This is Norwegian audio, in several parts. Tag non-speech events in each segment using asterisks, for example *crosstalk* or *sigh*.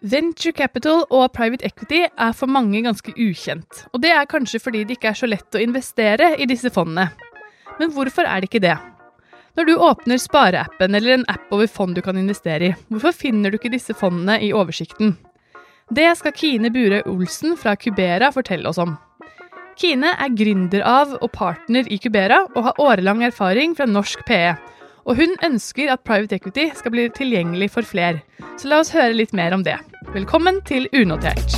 Venture capital og private equity er for mange ganske ukjent. Og det er kanskje fordi det ikke er så lett å investere i disse fondene. Men hvorfor er det ikke det? Når du åpner spareappen eller en app over fond du kan investere i, hvorfor finner du ikke disse fondene i oversikten? Det skal Kine Bure Olsen fra Cubera fortelle oss om. Kine er gründer av og partner i Cubera og har årelang erfaring fra norsk PE. Og hun ønsker at private equity skal bli tilgjengelig for flere. Så la oss høre litt mer om det. Velkommen til Unotert.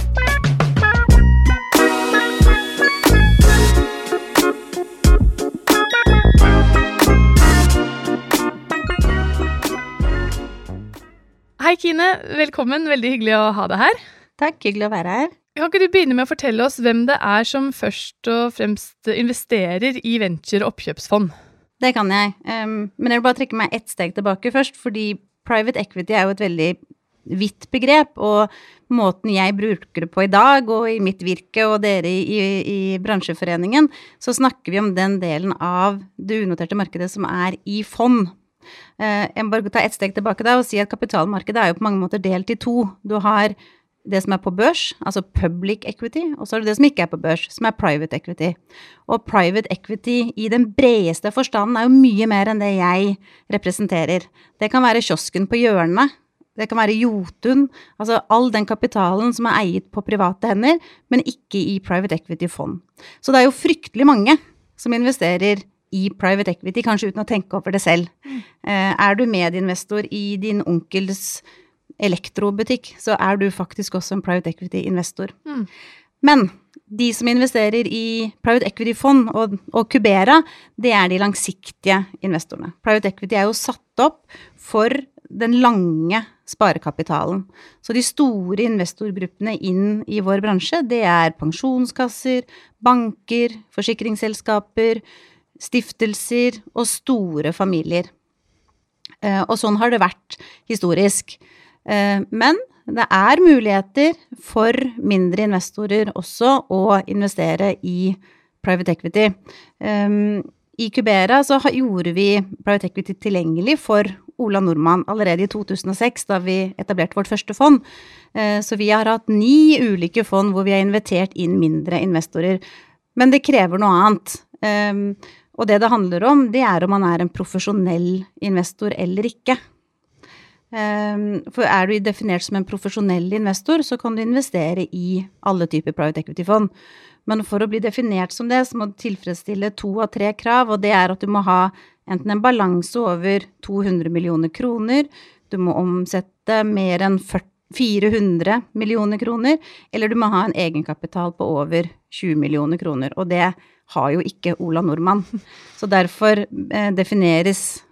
Hei, Kine. Velkommen. Veldig hyggelig å ha deg her. Takk, hyggelig å være her. Kan ikke du begynne med å fortelle oss hvem det er som først og fremst investerer i venture- og oppkjøpsfond? Det kan jeg. Um, men jeg vil bare trekke meg ett steg tilbake først, fordi private equity er jo et veldig vidt begrep, og måten jeg bruker det på i dag, og i mitt virke og dere i, i, bransjeforeningen, så snakker vi om den delen av det unoterte markedet som er i fond. Uh, jeg må bare ta ett steg tilbake da og si at kapitalmarkedet er jo på mange måter delt i to. Du har det som er på børs, altså public equity, og så er det det som ikke er på børs, som er private equity. Og private equity i den bredeste forstanden er jo mye mer enn det jeg representerer. Det kan være kiosken på hjørnet, det kan være Jotun, altså all den kapitalen som er eiet på private hender, men ikke i private equity-fond. Så det er jo fryktelig mange som investerer i private equity, kanskje uten å tenke over det selv. Mm. Eh, er du medinvestor i din onkels elektrobutikk, så er du faktisk også en private equity-investor. Mm. Men de som investerer i private equity-fond og, og Cubera, det er de langsiktige investorene. Private equity er jo satt opp for den lange sparekapitalen. Så de store investorgruppene inn i vår bransje, det er pensjonskasser, banker, forsikringsselskaper, stiftelser og store familier. Eh, og sånn har det vært historisk. Eh, men det er muligheter for mindre investorer også å investere i private equity. Ehm, I Cubera så gjorde vi private equity tilgjengelig for Ola Nordmann allerede i 2006, da vi etablerte vårt første fond. Eh, så vi har hatt ni ulike fond hvor vi har invitert inn mindre investorer. Men det krever noe annet. Ehm, og det det handler om, det er om man er en profesjonell investor eller ikke. Ehm, for er du definert som en profesjonell investor, så kan du investere i alle typer private equity-fond. Men for å bli definert som det, så må du tilfredsstille to av tre krav, og det er at du må ha enten en balanse over 200 millioner kroner, du må omsette mer enn 400 millioner kroner, eller du må ha en egenkapital på over 20 millioner kroner. Og det har jo ikke Ola Nordmann. *laughs* Så derfor eh, defineres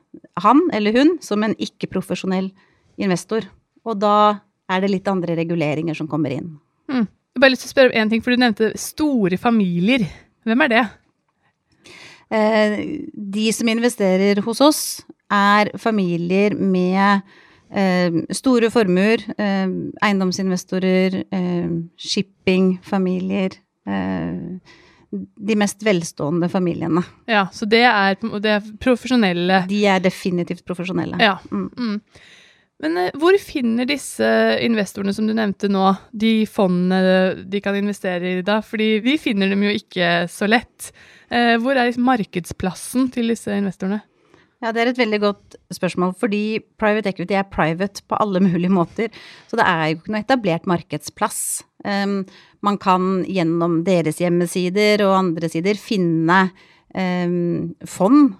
han eller hun som en ikke-profesjonell investor investor. Og da er det litt andre reguleringer som kommer inn. Mm. Jeg har bare lyst til å spørre om én ting, for du nevnte store familier. Hvem er det? Eh, de som investerer hos oss, er familier med eh, store formuer. Eh, eiendomsinvestorer, eh, shippingfamilier. Eh, de mest velstående familiene. Ja, Så det er, det er profesjonelle De er definitivt profesjonelle. Ja. Mm. Mm. Men eh, hvor finner disse investorene som du nevnte nå, de fondene de kan investere i da? Fordi vi finner dem jo ikke så lett. Eh, hvor er markedsplassen til disse investorene? Ja, Det er et veldig godt spørsmål, fordi private equity er private på alle mulige måter. Så det er jo ikke noe etablert markedsplass. Um, man kan gjennom deres hjemmesider og andre sider finne um, fond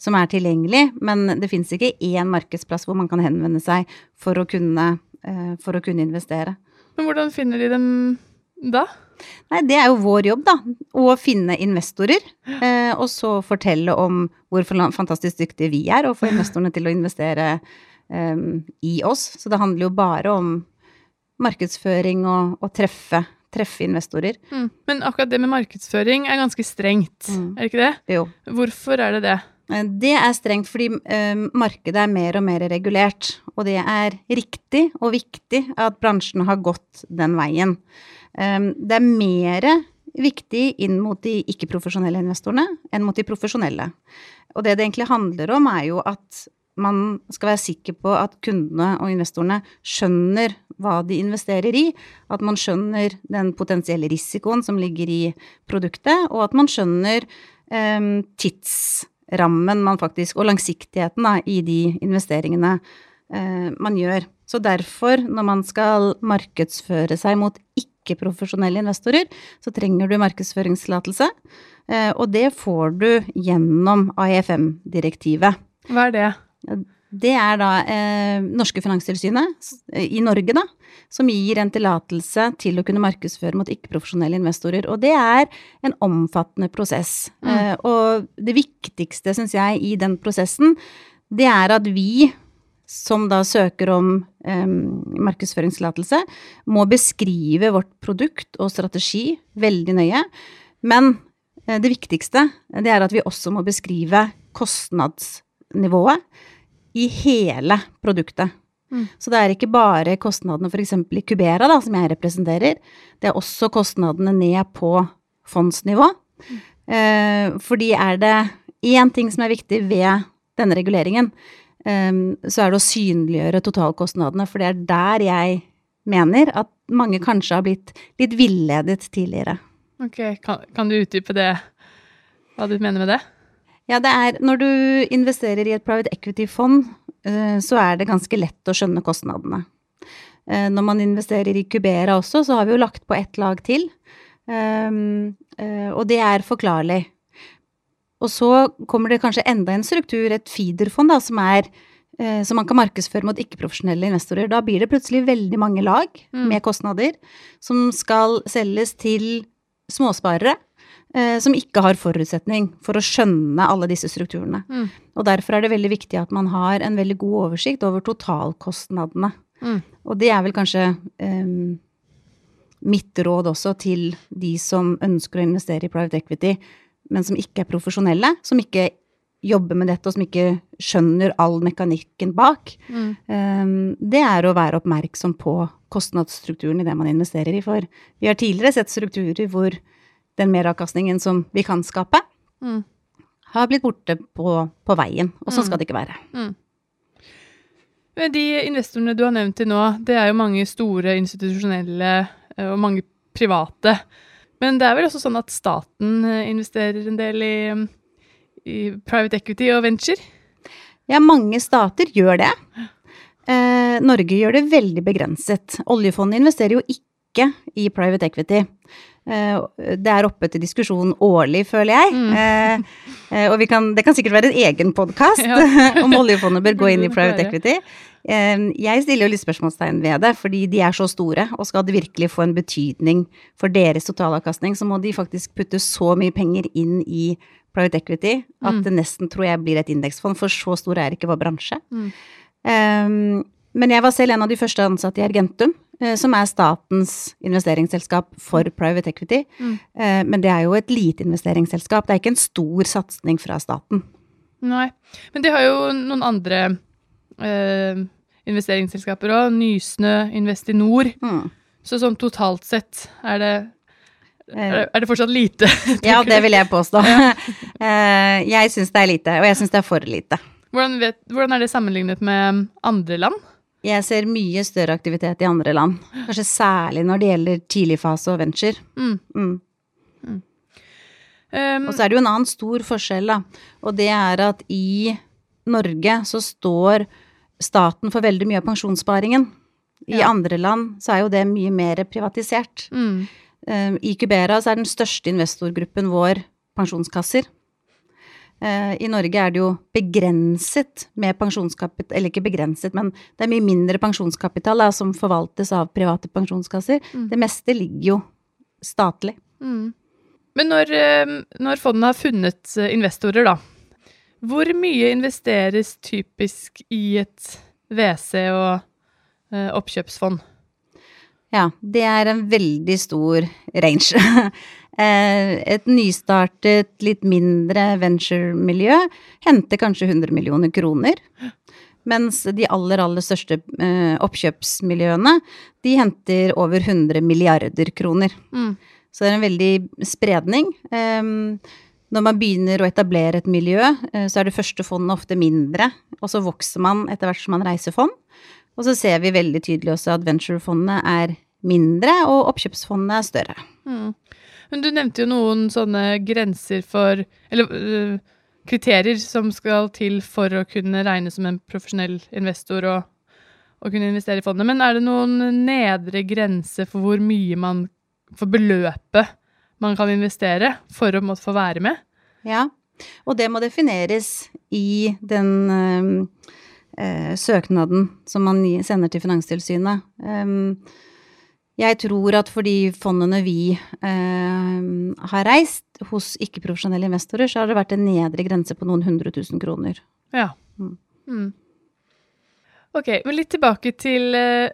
som er tilgjengelig, men det fins ikke én markedsplass hvor man kan henvende seg for å kunne, uh, for å kunne investere. Men hvordan finner de dem da? Nei, det er jo vår jobb, da. Å finne investorer. Eh, og så fortelle om hvor fantastisk dyktige vi er, og få investorene til å investere eh, i oss. Så det handler jo bare om markedsføring og å treffe treffe investorer. Mm. Men akkurat det med markedsføring er ganske strengt, mm. er det ikke det? Jo. Hvorfor er det det? Eh, det er strengt fordi eh, markedet er mer og mer regulert, og det er riktig og viktig at bransjen har gått den veien. Eh, det er mer viktig inn mot de ikke-profesjonelle investorene enn mot de profesjonelle. Og det det egentlig handler om, er jo at man skal være sikker på at kundene og investorene skjønner hva de investerer i, at man skjønner den potensielle risikoen som ligger i produktet, og at man skjønner eh, tidsrammen man faktisk, og langsiktigheten da, i de investeringene eh, man gjør. Så derfor, når man skal markedsføre seg mot ikke-profesjonelle investorer, så trenger du markedsføringstillatelse, eh, og det får du gjennom AIFM-direktivet. Hva er det? Det er da eh, norske Finanstilsynet i Norge, da, som gir en tillatelse til å kunne markedsføre mot ikke-profesjonelle investorer. Og det er en omfattende prosess. Mm. Eh, og det viktigste, syns jeg, i den prosessen, det er at vi som da søker om eh, markedsføringstillatelse, må beskrive vårt produkt og strategi veldig nøye. Men eh, det viktigste, det er at vi også må beskrive kostnadsnivået i hele produktet. Mm. Så det er ikke bare kostnadene f.eks. i Cubera, da, som jeg representerer. Det er også kostnadene ned på fondsnivå. Eh, fordi er det én ting som er viktig ved denne reguleringen, eh, så er det å synliggjøre totalkostnadene. For det er der jeg mener at mange kanskje har blitt litt villedet tidligere. Ok, kan, kan du utdype det, hva du mener med det? Ja, det er Når du investerer i et private equity-fond, eh, så er det ganske lett å skjønne kostnadene. Eh, Når man investerer i Cubera også, så har vi jo lagt på ett lag til. Um, eh, Og det er forklarlig. Og så kommer det kanskje enda en struktur, et feederfond, da, som er som man kan markedsføre mot ikke-profesjonelle investorer. Da blir det plutselig veldig mange lag Mm. med kostnader som skal selges til småsparere eh, som ikke har forutsetning for å skjønne alle disse strukturene. Mm. Og derfor er det veldig viktig at man har en veldig god oversikt over totalkostnadene. Mm. Og det er vel kanskje em, mitt råd også til de som ønsker å investere i private equity, men som ikke er profesjonelle, som ikke jobber med dette, og som ikke skjønner all mekanikken bak. Mm. um, det er å være oppmerksom på kostnadsstrukturen i det man investerer i. For vi har tidligere sett strukturer hvor den meravkastningen som vi kan skape, Mm. har blitt borte på, på veien. Og sånn Mm. skal det ikke være. Men De investorene du har nevnt til nå, det er jo mange store institusjonelle eh, og mange private. Men det er vel også sånn at staten eh, investerer en del i, i private equity og venture? Ja, mange stater gjør det. Eh, Norge gjør det veldig begrenset. Oljefondet investerer jo ikke i private equity. Eh, det er oppe til diskusjon årlig, føler jeg. Mm. Eh, eh, og vi kan, det kan sikkert være en egen podkast *laughs* Ja. *laughs* om oljefondet bør gå inn i private equity. Eh, jeg stiller jo litt spørsmålstegn ved det, fordi de er så store, og skal det virkelig få en betydning for deres totalavkastning, så må de faktisk putte så mye penger inn i private equity at Mm. det nesten tror jeg blir et indeksfond, for så stor er ikke vår bransje. Mm. Um, men jeg var selv en av de første ansatte i Argentum, eh, som er statens investeringsselskap for private equity. Mm. Eh, men det er jo et lite investeringsselskap, det er ikke en stor satsing fra staten. Nei. Men de har jo noen andre eh, investeringsselskaper òg. Nysnø, Investinor. Mm. Så sånn totalt sett er det Eh, er det, fortsatt lite? *laughs* ja, det vil jeg påstå. *laughs* Eh, jeg syns det er lite, og jeg syns det er for lite. Hvordan, vet, hvordan er det sammenlignet med andre land? Jeg ser mye større aktivitet i andre land, kanskje særlig når det gjelder tidligfase og venture. Mm. Mm. Um, Og så er det jo en annen stor forskjell, da. Og det er at i Norge så står staten for veldig mye av pensjonssparingen. I Ja. andre land så er jo det mye mer privatisert. mm, Eh, I Cubera så er den største investorgruppen vår pensjonskasser. Eh, I Norge er det jo begrenset med pensjonskapital, eller ikke begrenset, men det er mye mindre pensjonskapital da, som forvaltes av private pensjonskasser. Mm. Det meste ligger jo statlig. mm. Men når, eh, når fondet har funnet eh, investorer, da, hvor mye investeres typisk i et WC og eh, oppkjøpsfond? Ja, det er en veldig stor range. *laughs* Eh, Et nystartet, litt mindre venture-miljø henter kanskje 100 millioner kroner. Mens de aller, aller største eh, oppkjøpsmiljøene, de henter over 100 milliarder kroner. Mm. Så det er en veldig spredning. Ehm, når man begynner å etablere et miljø, eh, så er det første fondet ofte mindre, og så vokser man etter hvert som man reiser fond. Og så ser vi veldig tydelig også at venturefondene er mindre, og oppkjøpsfondene er større. Mm. Men du nevnte jo noen sånne grenser for Eller øh, kriterier som skal til for å kunne regne som en profesjonell investor og, og kunne investere i fondet. Men er det noen nedre grense for hvor mye man For beløpet man kan investere for å måtte få være med? Ja, og det må defineres i den øh, øh, søknaden som man sender til Finanstilsynet. Um, jeg tror at for de fondene vi eh, har reist hos ikke-profesjonelle investorer, så har det vært en nedre grense på noen hundre tusen kroner. Ja. Mm. Mm. Ok, men litt tilbake til eh,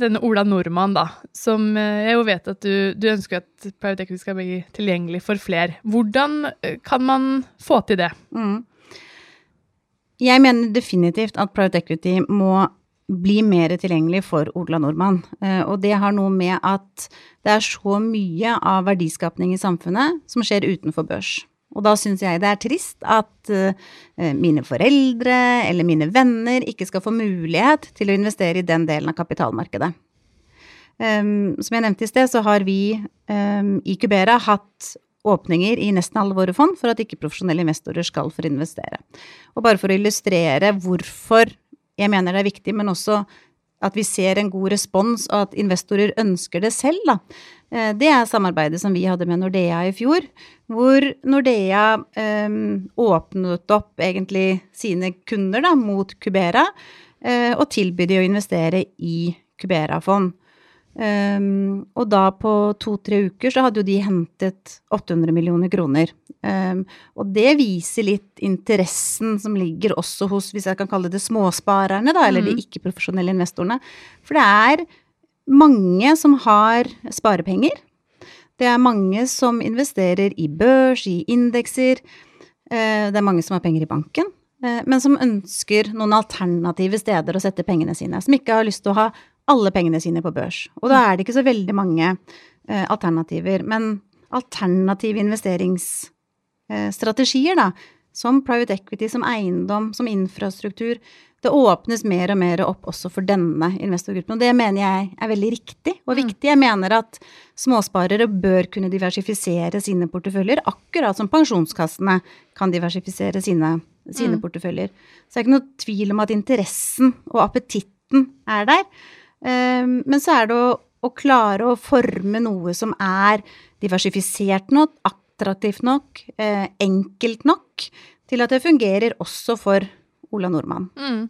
denne Ola Nordmann, da. Som eh, jeg jo vet at du, du, ønsker at private equity skal bli tilgjengelig for fler. Hvordan eh, kan man få til det? Mm. Jeg mener definitivt at private equity må bli mer tilgjengelig for Ola Nordmann. Eh, og det har noe med at det er så mye av verdiskapning i samfunnet som skjer utenfor børs. Og da syns jeg det er trist at uh, mine foreldre eller mine venner ikke skal få mulighet til å investere i den delen av kapitalmarkedet. Um, som jeg nevnte i sted, så har vi i Cubera hatt åpninger i nesten alle våre fond for at ikke-profesjonelle investorer skal få investere. Og bare for å illustrere hvorfor jeg mener det er viktig, men også at vi ser en god respons, og at investorer ønsker det selv, da. Eh, det er samarbeidet som vi hadde med Nordea i fjor, hvor Nordea um, åpnet opp egentlig sine kunder da, mot Cubera, uh, og tilbød de å investere i Cubera-fond. Um, og da på to-tre uker så hadde jo de hentet 800 millioner kroner. Um, og det viser litt interessen som ligger også hos, hvis jeg kan kalle det småsparerne, da, eller mm. de ikke-profesjonelle investorene. For det er mange som har sparepenger. Det er mange som investerer i børs, i indekser. Uh, det er mange som har penger i banken. Uh, men som ønsker noen alternative steder å sette pengene sine. Som ikke har lyst til å ha alle pengene sine på børs. Og da er det ikke så veldig mange eh, alternativer. Men alternative investeringsstrategier, da, som private equity, som eiendom, som infrastruktur, det åpnes mer og mer opp også for denne investorgruppen. Og det mener jeg er veldig riktig og mm. viktig. Jeg mener at småsparere bør kunne diversifisere sine porteføljer, akkurat som pensjonskassene kan diversifisere sine, sine mm. porteføljer. Så det er ikke noe tvil om at interessen og appetitten er der. Ehm, men så er det å, å, klare å forme noe som er diversifisert nok, attraktivt nok, eh, enkelt nok, til at det fungerer også for Ola Nordmann. Mm.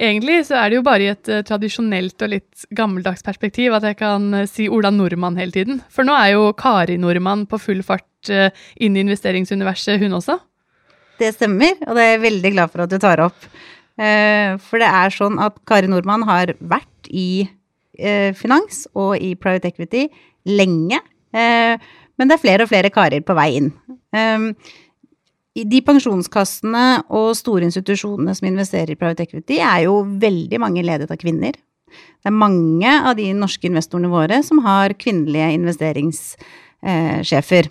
Egentlig så er det jo bare i et uh, tradisjonelt og litt gammeldags perspektiv at jeg kan uh, si Ola Nordmann hele tiden. For nå er jo Kari Nordmann på full fart uh, inn i investeringsuniverset, hun også. Det stemmer, og det er jeg veldig glad for at du tar opp. For det er sånn at Kari Nordmann har vært i eh, finans og i private equity lenge. Eh, men det er flere og flere karer på vei inn. Um, de pensjonskassene og store institusjonene som investerer i private equity, er jo veldig mange ledet av kvinner. Det er mange av de norske investorene våre som har kvinnelige investeringssjefer.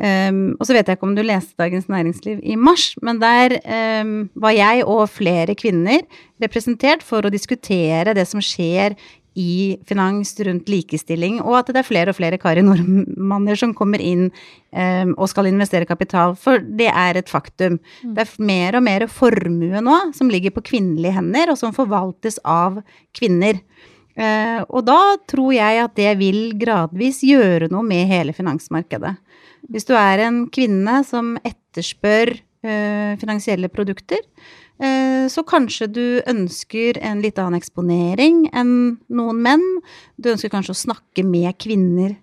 Um, og så vet jeg ikke om du leste Dagens Næringsliv i mars, men der um, var jeg og flere kvinner representert for å diskutere det som skjer i finans rundt likestilling, og at det er flere og flere Kari Nordmanner som kommer inn um, og skal investere kapital, for det er et faktum. Mm. Det er mer og mer formue nå som ligger på kvinnelige hender, og som forvaltes av kvinner. Uh, og da tror jeg at det vil gradvis gjøre noe med hele finansmarkedet. Hvis du er en kvinne som etterspør uh, finansielle produkter, uh, så kanskje du ønsker en litt annen eksponering enn noen menn. Du ønsker kanskje å snakke med kvinner,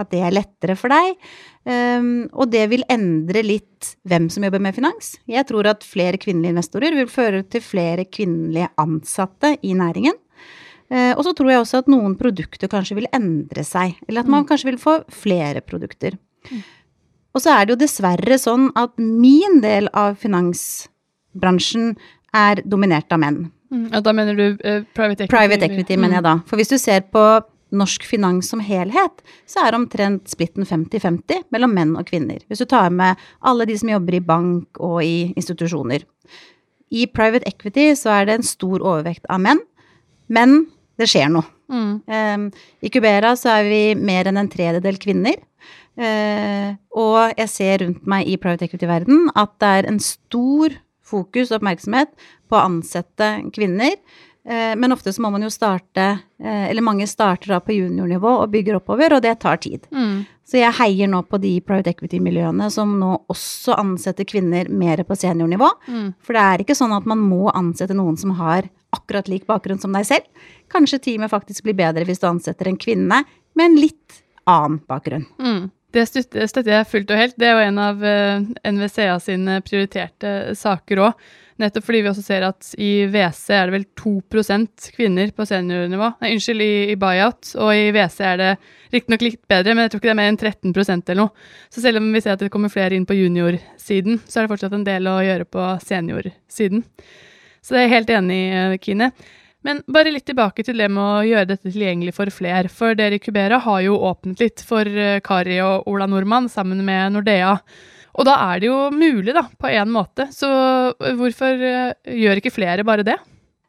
at det er lettere for deg. Og det vil endre litt hvem som jobber med finans. Jeg tror at flere kvinnelige investorer vil føre til flere kvinnelige ansatte i næringen. Uh, og så tror jeg også at noen produkter kanskje vil endre seg, eller at man mm. kanskje vil få flere produkter. Og så er det jo dessverre sånn at min del av finansbransjen er dominert av menn. Mm, ja, da mener du uh, private equity? Private equity, mener jeg da. For hvis du ser på norsk finans som helhet, så er omtrent splitten 50-50 mellom menn og kvinner. Hvis du tar med alle de som jobber i bank og i institusjoner. I private equity så er det en stor overvekt av menn, men det skjer noe. Mm. Um, I Cubera så er vi mer enn en tredjedel kvinner. Uh, og jeg ser rundt meg i private equity-verden at det er en stor fokus og oppmerksomhet på å ansette kvinner. Uh, men ofte så må man jo starte, uh, eller mange starter da på juniornivå og bygger oppover, og det tar tid. Mm. Så jeg heier nå på de private equity-miljøene som nå også ansetter kvinner mer på seniornivå. Mm. For det er ikke sånn at man må ansette noen som har akkurat lik bakgrunn som deg selv. Kanskje teamet faktisk blir bedre hvis du ansetter en kvinne med en litt annen bakgrunn. Mm. Det støtter, jeg fullt og helt. Det er jo en av uh, NVCA sine prioriterte saker òg. Nettopp fordi vi også ser at i WC er det vel 2% kvinner på seniornivå. Nei, unnskyld, i, i buyout. Og i WC er det riktignok litt bedre, men jeg tror ikke det er mer enn 13 eller noe. Så selv om vi ser at det kommer flere inn på juniorsiden, så er det fortsatt en del å gjøre på seniorsiden. Så jeg er helt enig eh, Kine. Men bare litt tilbake til det med å gjøre dette tilgjengelig for flere. For dere i Cubera har jo åpnet litt for eh, Kari og Ola Nordmann sammen med Nordea. Og da er det jo mulig, da, på én måte. Så hvorfor eh, gjør ikke flere bare det?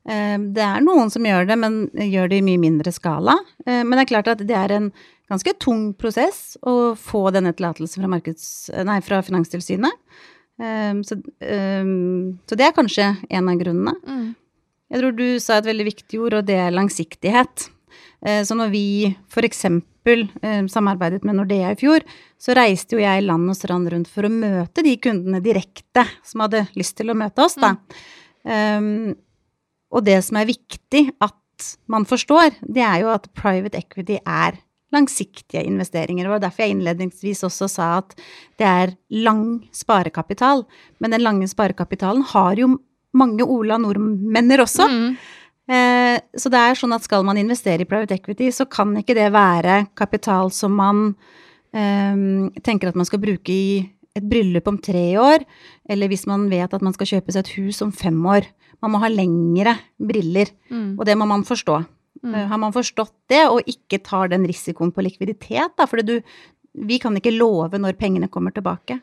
Det er noen som gjør det, men gjør det i mye mindre skala. Men det er klart at det er en ganske tung prosess å få denne tillatelsen fra, fra Finanstilsynet. Eh, Så, um, så det er kanskje en av grunnene. Jeg tror du sa et veldig viktig ord, og det er langsiktighet. Uh, Så når vi f.eks. samarbeidet med Nordea i fjor, så reiste jo jeg land og strand rundt for å møte de kundene direkte som hadde lyst til å møte oss, da. Um, og det som er viktig at man forstår, det er jo at private equity er langsiktige investeringer. Det var derfor jeg innledningsvis også sa at det er lang sparekapital. Men den lange sparekapitalen har jo mange Ola nordmenner også. Mm. Eh, så det er sånn at skal man investere i private equity, så kan ikke det være kapital som man eh, tenker at man skal bruke i et bryllup om tre år, eller hvis man vet at man skal kjøpe seg et hus om fem år. Man må ha lengre briller, Mm. og det må man forstå. Eh, Har man forstått det, og ikke tar den risikoen på likviditet, da, for du, vi kan ikke love når pengene kommer tilbake,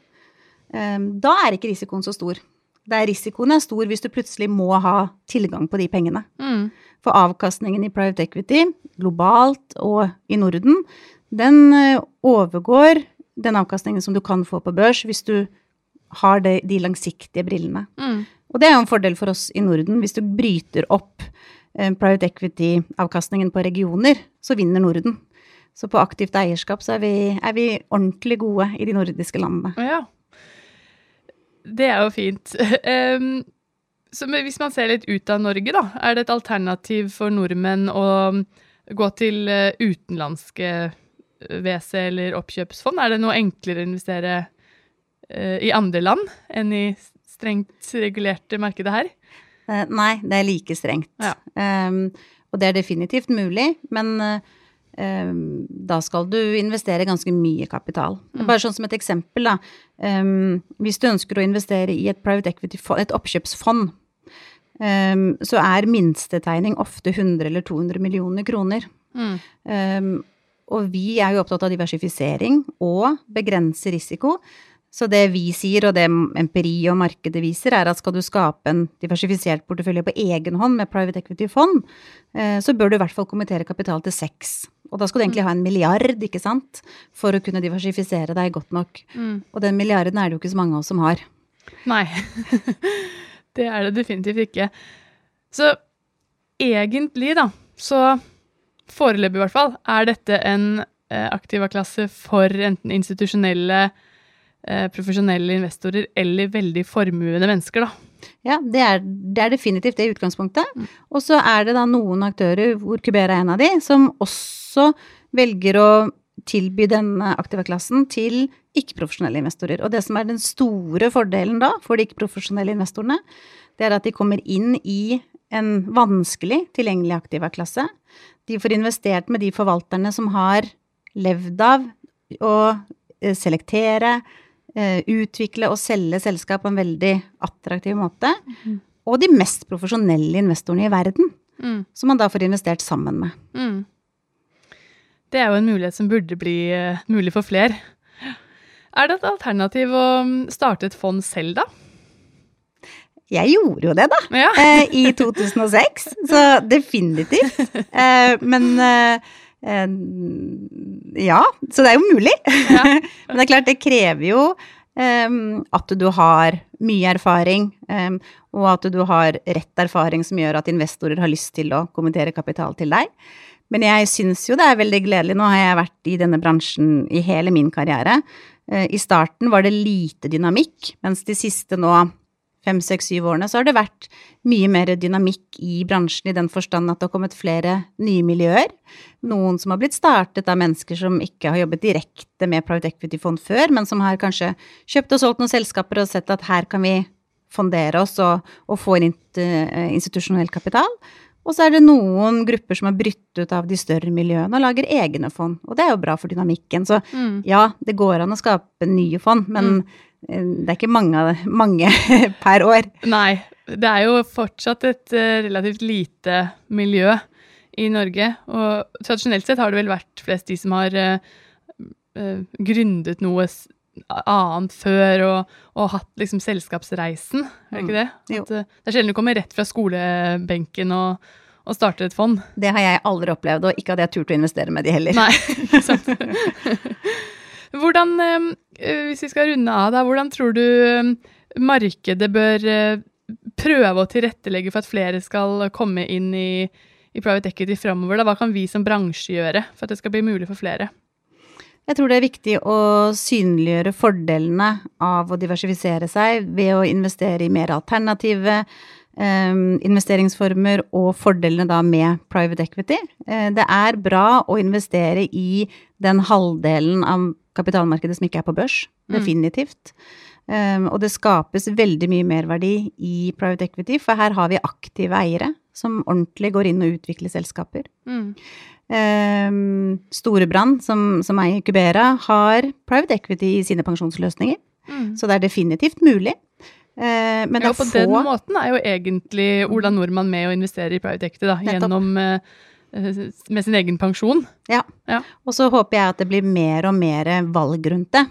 eh, da er ikke risikoen så stor. Der risikoen er stor hvis du plutselig må ha tilgang på de pengene. Mm. For avkastningen i private equity, globalt og i Norden, den eh, overgår den avkastningen som du kan få på børs hvis du har de, de langsiktige brillene. Mm. Og det er jo en fordel for oss i Norden. Hvis du bryter opp private equity-avkastningen på regioner, så vinner Norden. Så på aktivt eierskap så er vi, er vi ordentlig gode i de nordiske landene. Ja. Det er jo fint. *laughs* Så hvis man ser litt ut av Norge, da, er det et alternativ for nordmenn å gå til eh, utenlandske eh, WC eller oppkjøpsfond? Er det noe enklere å investere eh, i andre land enn i strengt regulerte markedet her? Eh, nei, det er like strengt. Ja. Um, og det er definitivt mulig, men ehm, da skal du investere ganske mye kapital. Bare sånn som et eksempel, da. Um, hvis du ønsker å investere i et private equity, et oppkjøpsfond, så er minstetegning ofte 100 eller 200 millioner kroner. Mm. Og vi er jo opptatt av diversifisering og begrense risiko. Så det vi sier, og det empiri og markedet viser, er at skal du skape en diversifisert portefølje på egen hånd med private equity-fond, eh, så bør du i hvert fall kommentere kapital til seks. Og da skal du egentlig ha en milliard, ikke sant, for å kunne diversifisere deg godt nok. Mm. Og den milliarden er det jo ikke så mange av oss som har. Nei. *laughs* det er det definitivt ikke. Så egentlig, da, så foreløpig i hvert fall, er dette en eh, aktiva-klasse for enten institusjonelle, profesjonelle investorer eller veldig formuende mennesker, da. Ja, det er, det er definitivt det i utgangspunktet. Og så er det da noen aktører, hvor Cubera er en av de, som også velger å tilby denne aktive klassen til ikke-profesjonelle investorer. Og det som er den store fordelen da for de ikke-profesjonelle investorene, det er at de kommer inn i en vanskelig tilgjengelig aktiva klasse. De får investert med de forvalterne som har levd av å eh, selektere, eh, utvikle og selge selskap på en veldig attraktiv måte. Og de mest profesjonelle investorene i verden, Mm. som man da får investert sammen med. Mm. Det er jo en mulighet som burde bli uh, mulig for flere. Er det et alternativ å mm, starte et fond selv, da? Jeg gjorde jo det, da. Ja. Eh, I 2006. Så definitivt. *laughs* Eh, men eh, eh, ja. Så det er jo mulig. *laughs* Ja. men det er klart, det krever jo um, at du har mye erfaring, um, og at du har rett erfaring som gjør at investorer har lyst til å kommentere kapital til deg. Men jeg syns jo det er veldig gledelig. Nå har jeg vært i denne bransjen i hele min karriere. I starten var det lite dynamikk, mens de siste nå fem, seks, syv årene, så har det vært mye mer dynamikk i bransjen i den forstand at det har kommet flere nye miljøer. Noen som har blitt startet av mennesker som ikke har jobbet direkte med private equity-fond før, men som har kanskje kjøpt og solgt noen selskaper og sett at her kan vi fondere oss og, og få inn eh, institusjonell kapital. Og så er det noen grupper som har brytt ut av de større miljøene og lager egne fond. Og det er jo bra for dynamikken. Så mm. ja, det går an å skape nye fond, men mm det er ikke mange, mange *laughs* per år. Nei. Det er jo fortsatt et uh, relativt lite miljø i Norge. Og tradisjonelt sett har det vel vært flest de som har uh, uh, gründet noe annet før og, og hatt liksom selskapsreisen, er det ikke det? Mm. At, det er sjelden du kommer rett fra skolebenken og, og starter et fond. Det har jeg aldri opplevd, og ikke hadde jeg turt å investere med de heller. Nei, *laughs* sant. *laughs* Hvordan, eh, hvis vi skal runde av, da, hvordan tror du eh, markedet bør eh, prøve å tilrettelegge for at flere skal komme inn i, i private equity framover? Hva kan vi som bransje gjøre for at det skal bli mulig for flere? Jeg tror det er viktig å synliggjøre fordelene av å diversifisere seg ved å investere i mer alternative um, investeringsformer og fordelene da med private equity. Det er bra å investere i den halvdelen av kapitalmarkedet som ikke er på børs. Mm. Definitivt. Um, og det skapes veldig mye merverdi i private equity, for her har vi aktive eiere som ordentlig går inn og utvikler selskaper. Mm. Um, Storebrand, som, som eier Cubera, har private equity i sine pensjonsløsninger. Mm. Så det er definitivt mulig. Uh, men ja, på få... den måten er jo egentlig Ola Nordmann med å investere i private equity, da, gjennom uh, med sin egen pensjon. Ja. ja. Og så håper jeg at det blir mer og mer valg rundt det.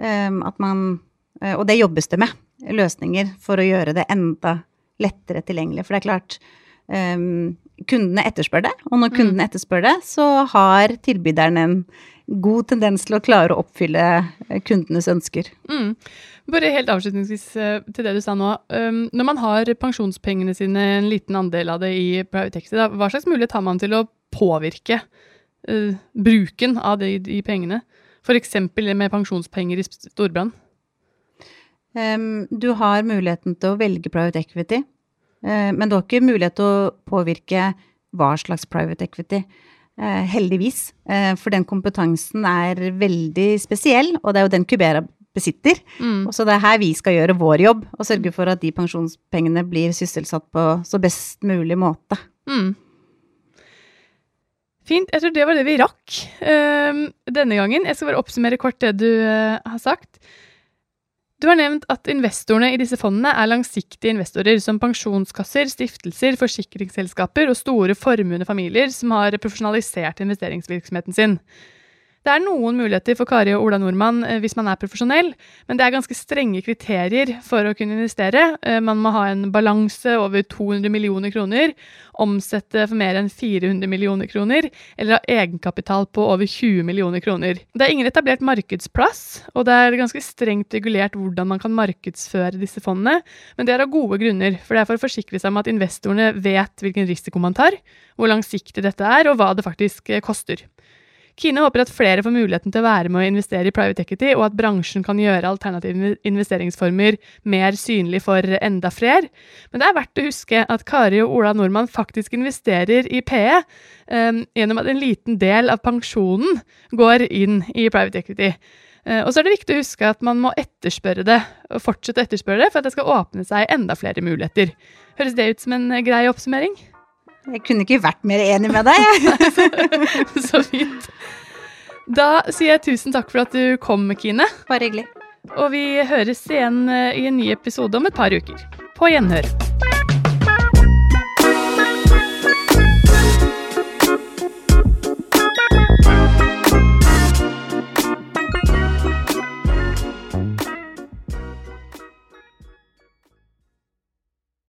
Um, at man eh, Og det jobbes det med. Løsninger for å gjøre det enda lettere tilgjengelig. For det er klart, um, kundene etterspør det. Og når mm. kundene etterspør det, så har tilbyderen en god tendens til å klare å oppfylle eh, kundenes ønsker. Mm. Bare helt avslutningsvis eh, til det du sa nå. Um, når man har pensjonspengene sine, en liten andel av det i private equity, hva slags mulighet har man til å påvirke uh, bruken av de, de pengene? F.eks. med pensjonspenger i storbrann? Du har muligheten til å velge private equity, men du har ikke mulighet til å påvirke hva slags private equity. Eh, heldigvis. Eh, for den kompetansen er veldig spesiell, og det er jo den Cubera besitter. Mm. Og så det er her vi skal gjøre vår jobb, og sørge for at de pensjonspengene blir sysselsatt på så best mulig måte. Mm. Fint. Jeg tror det var det vi rakk uh, denne gangen. Jeg skal bare oppsummere kort det du uh, har sagt. Du har nevnt at investorene i disse fondene er langsiktige investorer, som pensjonskasser, stiftelser, forsikringsselskaper og store formuende familier som har profesjonalisert investeringsvirksomheten sin. Det er noen muligheter for Kari og Ola Nordmann eh, hvis man er profesjonell, men det er ganske strenge kriterier for å kunne investere. Eh, man må ha en balanse over 200 millioner kroner, omsette for mer enn 400 millioner kroner, eller ha egenkapital på over 20 millioner kroner. Det er ingen etablert markedsplass, og det er ganske strengt regulert hvordan man kan markedsføre disse fondene, men det er av gode grunner, for det er for å forsikre seg om at investorene vet hvilken risiko man tar, hvor langsiktig dette er, og hva det faktisk eh, koster. Kine håper at flere får muligheten til å være med å investere i private equity, og at bransjen kan gjøre alternative investeringsformer mer synlig for enda flere. Men det er verdt å huske at Kari og Ola Nordmann faktisk investerer i PE um, gjennom at en liten del av pensjonen går inn i private equity. Uh, og så er det viktig å huske at man må etterspørre det, og fortsette å etterspørre det, for at det skal åpne seg enda flere muligheter. Høres det ut som en grei oppsummering? Jeg kunne ikke vært mer enig med deg. *laughs* så fint. Da sier jeg tusen takk for at du kom, Kine. Bare hyggelig. Og vi høres igjen eh, i en ny episode om et par uker. På gjenhør.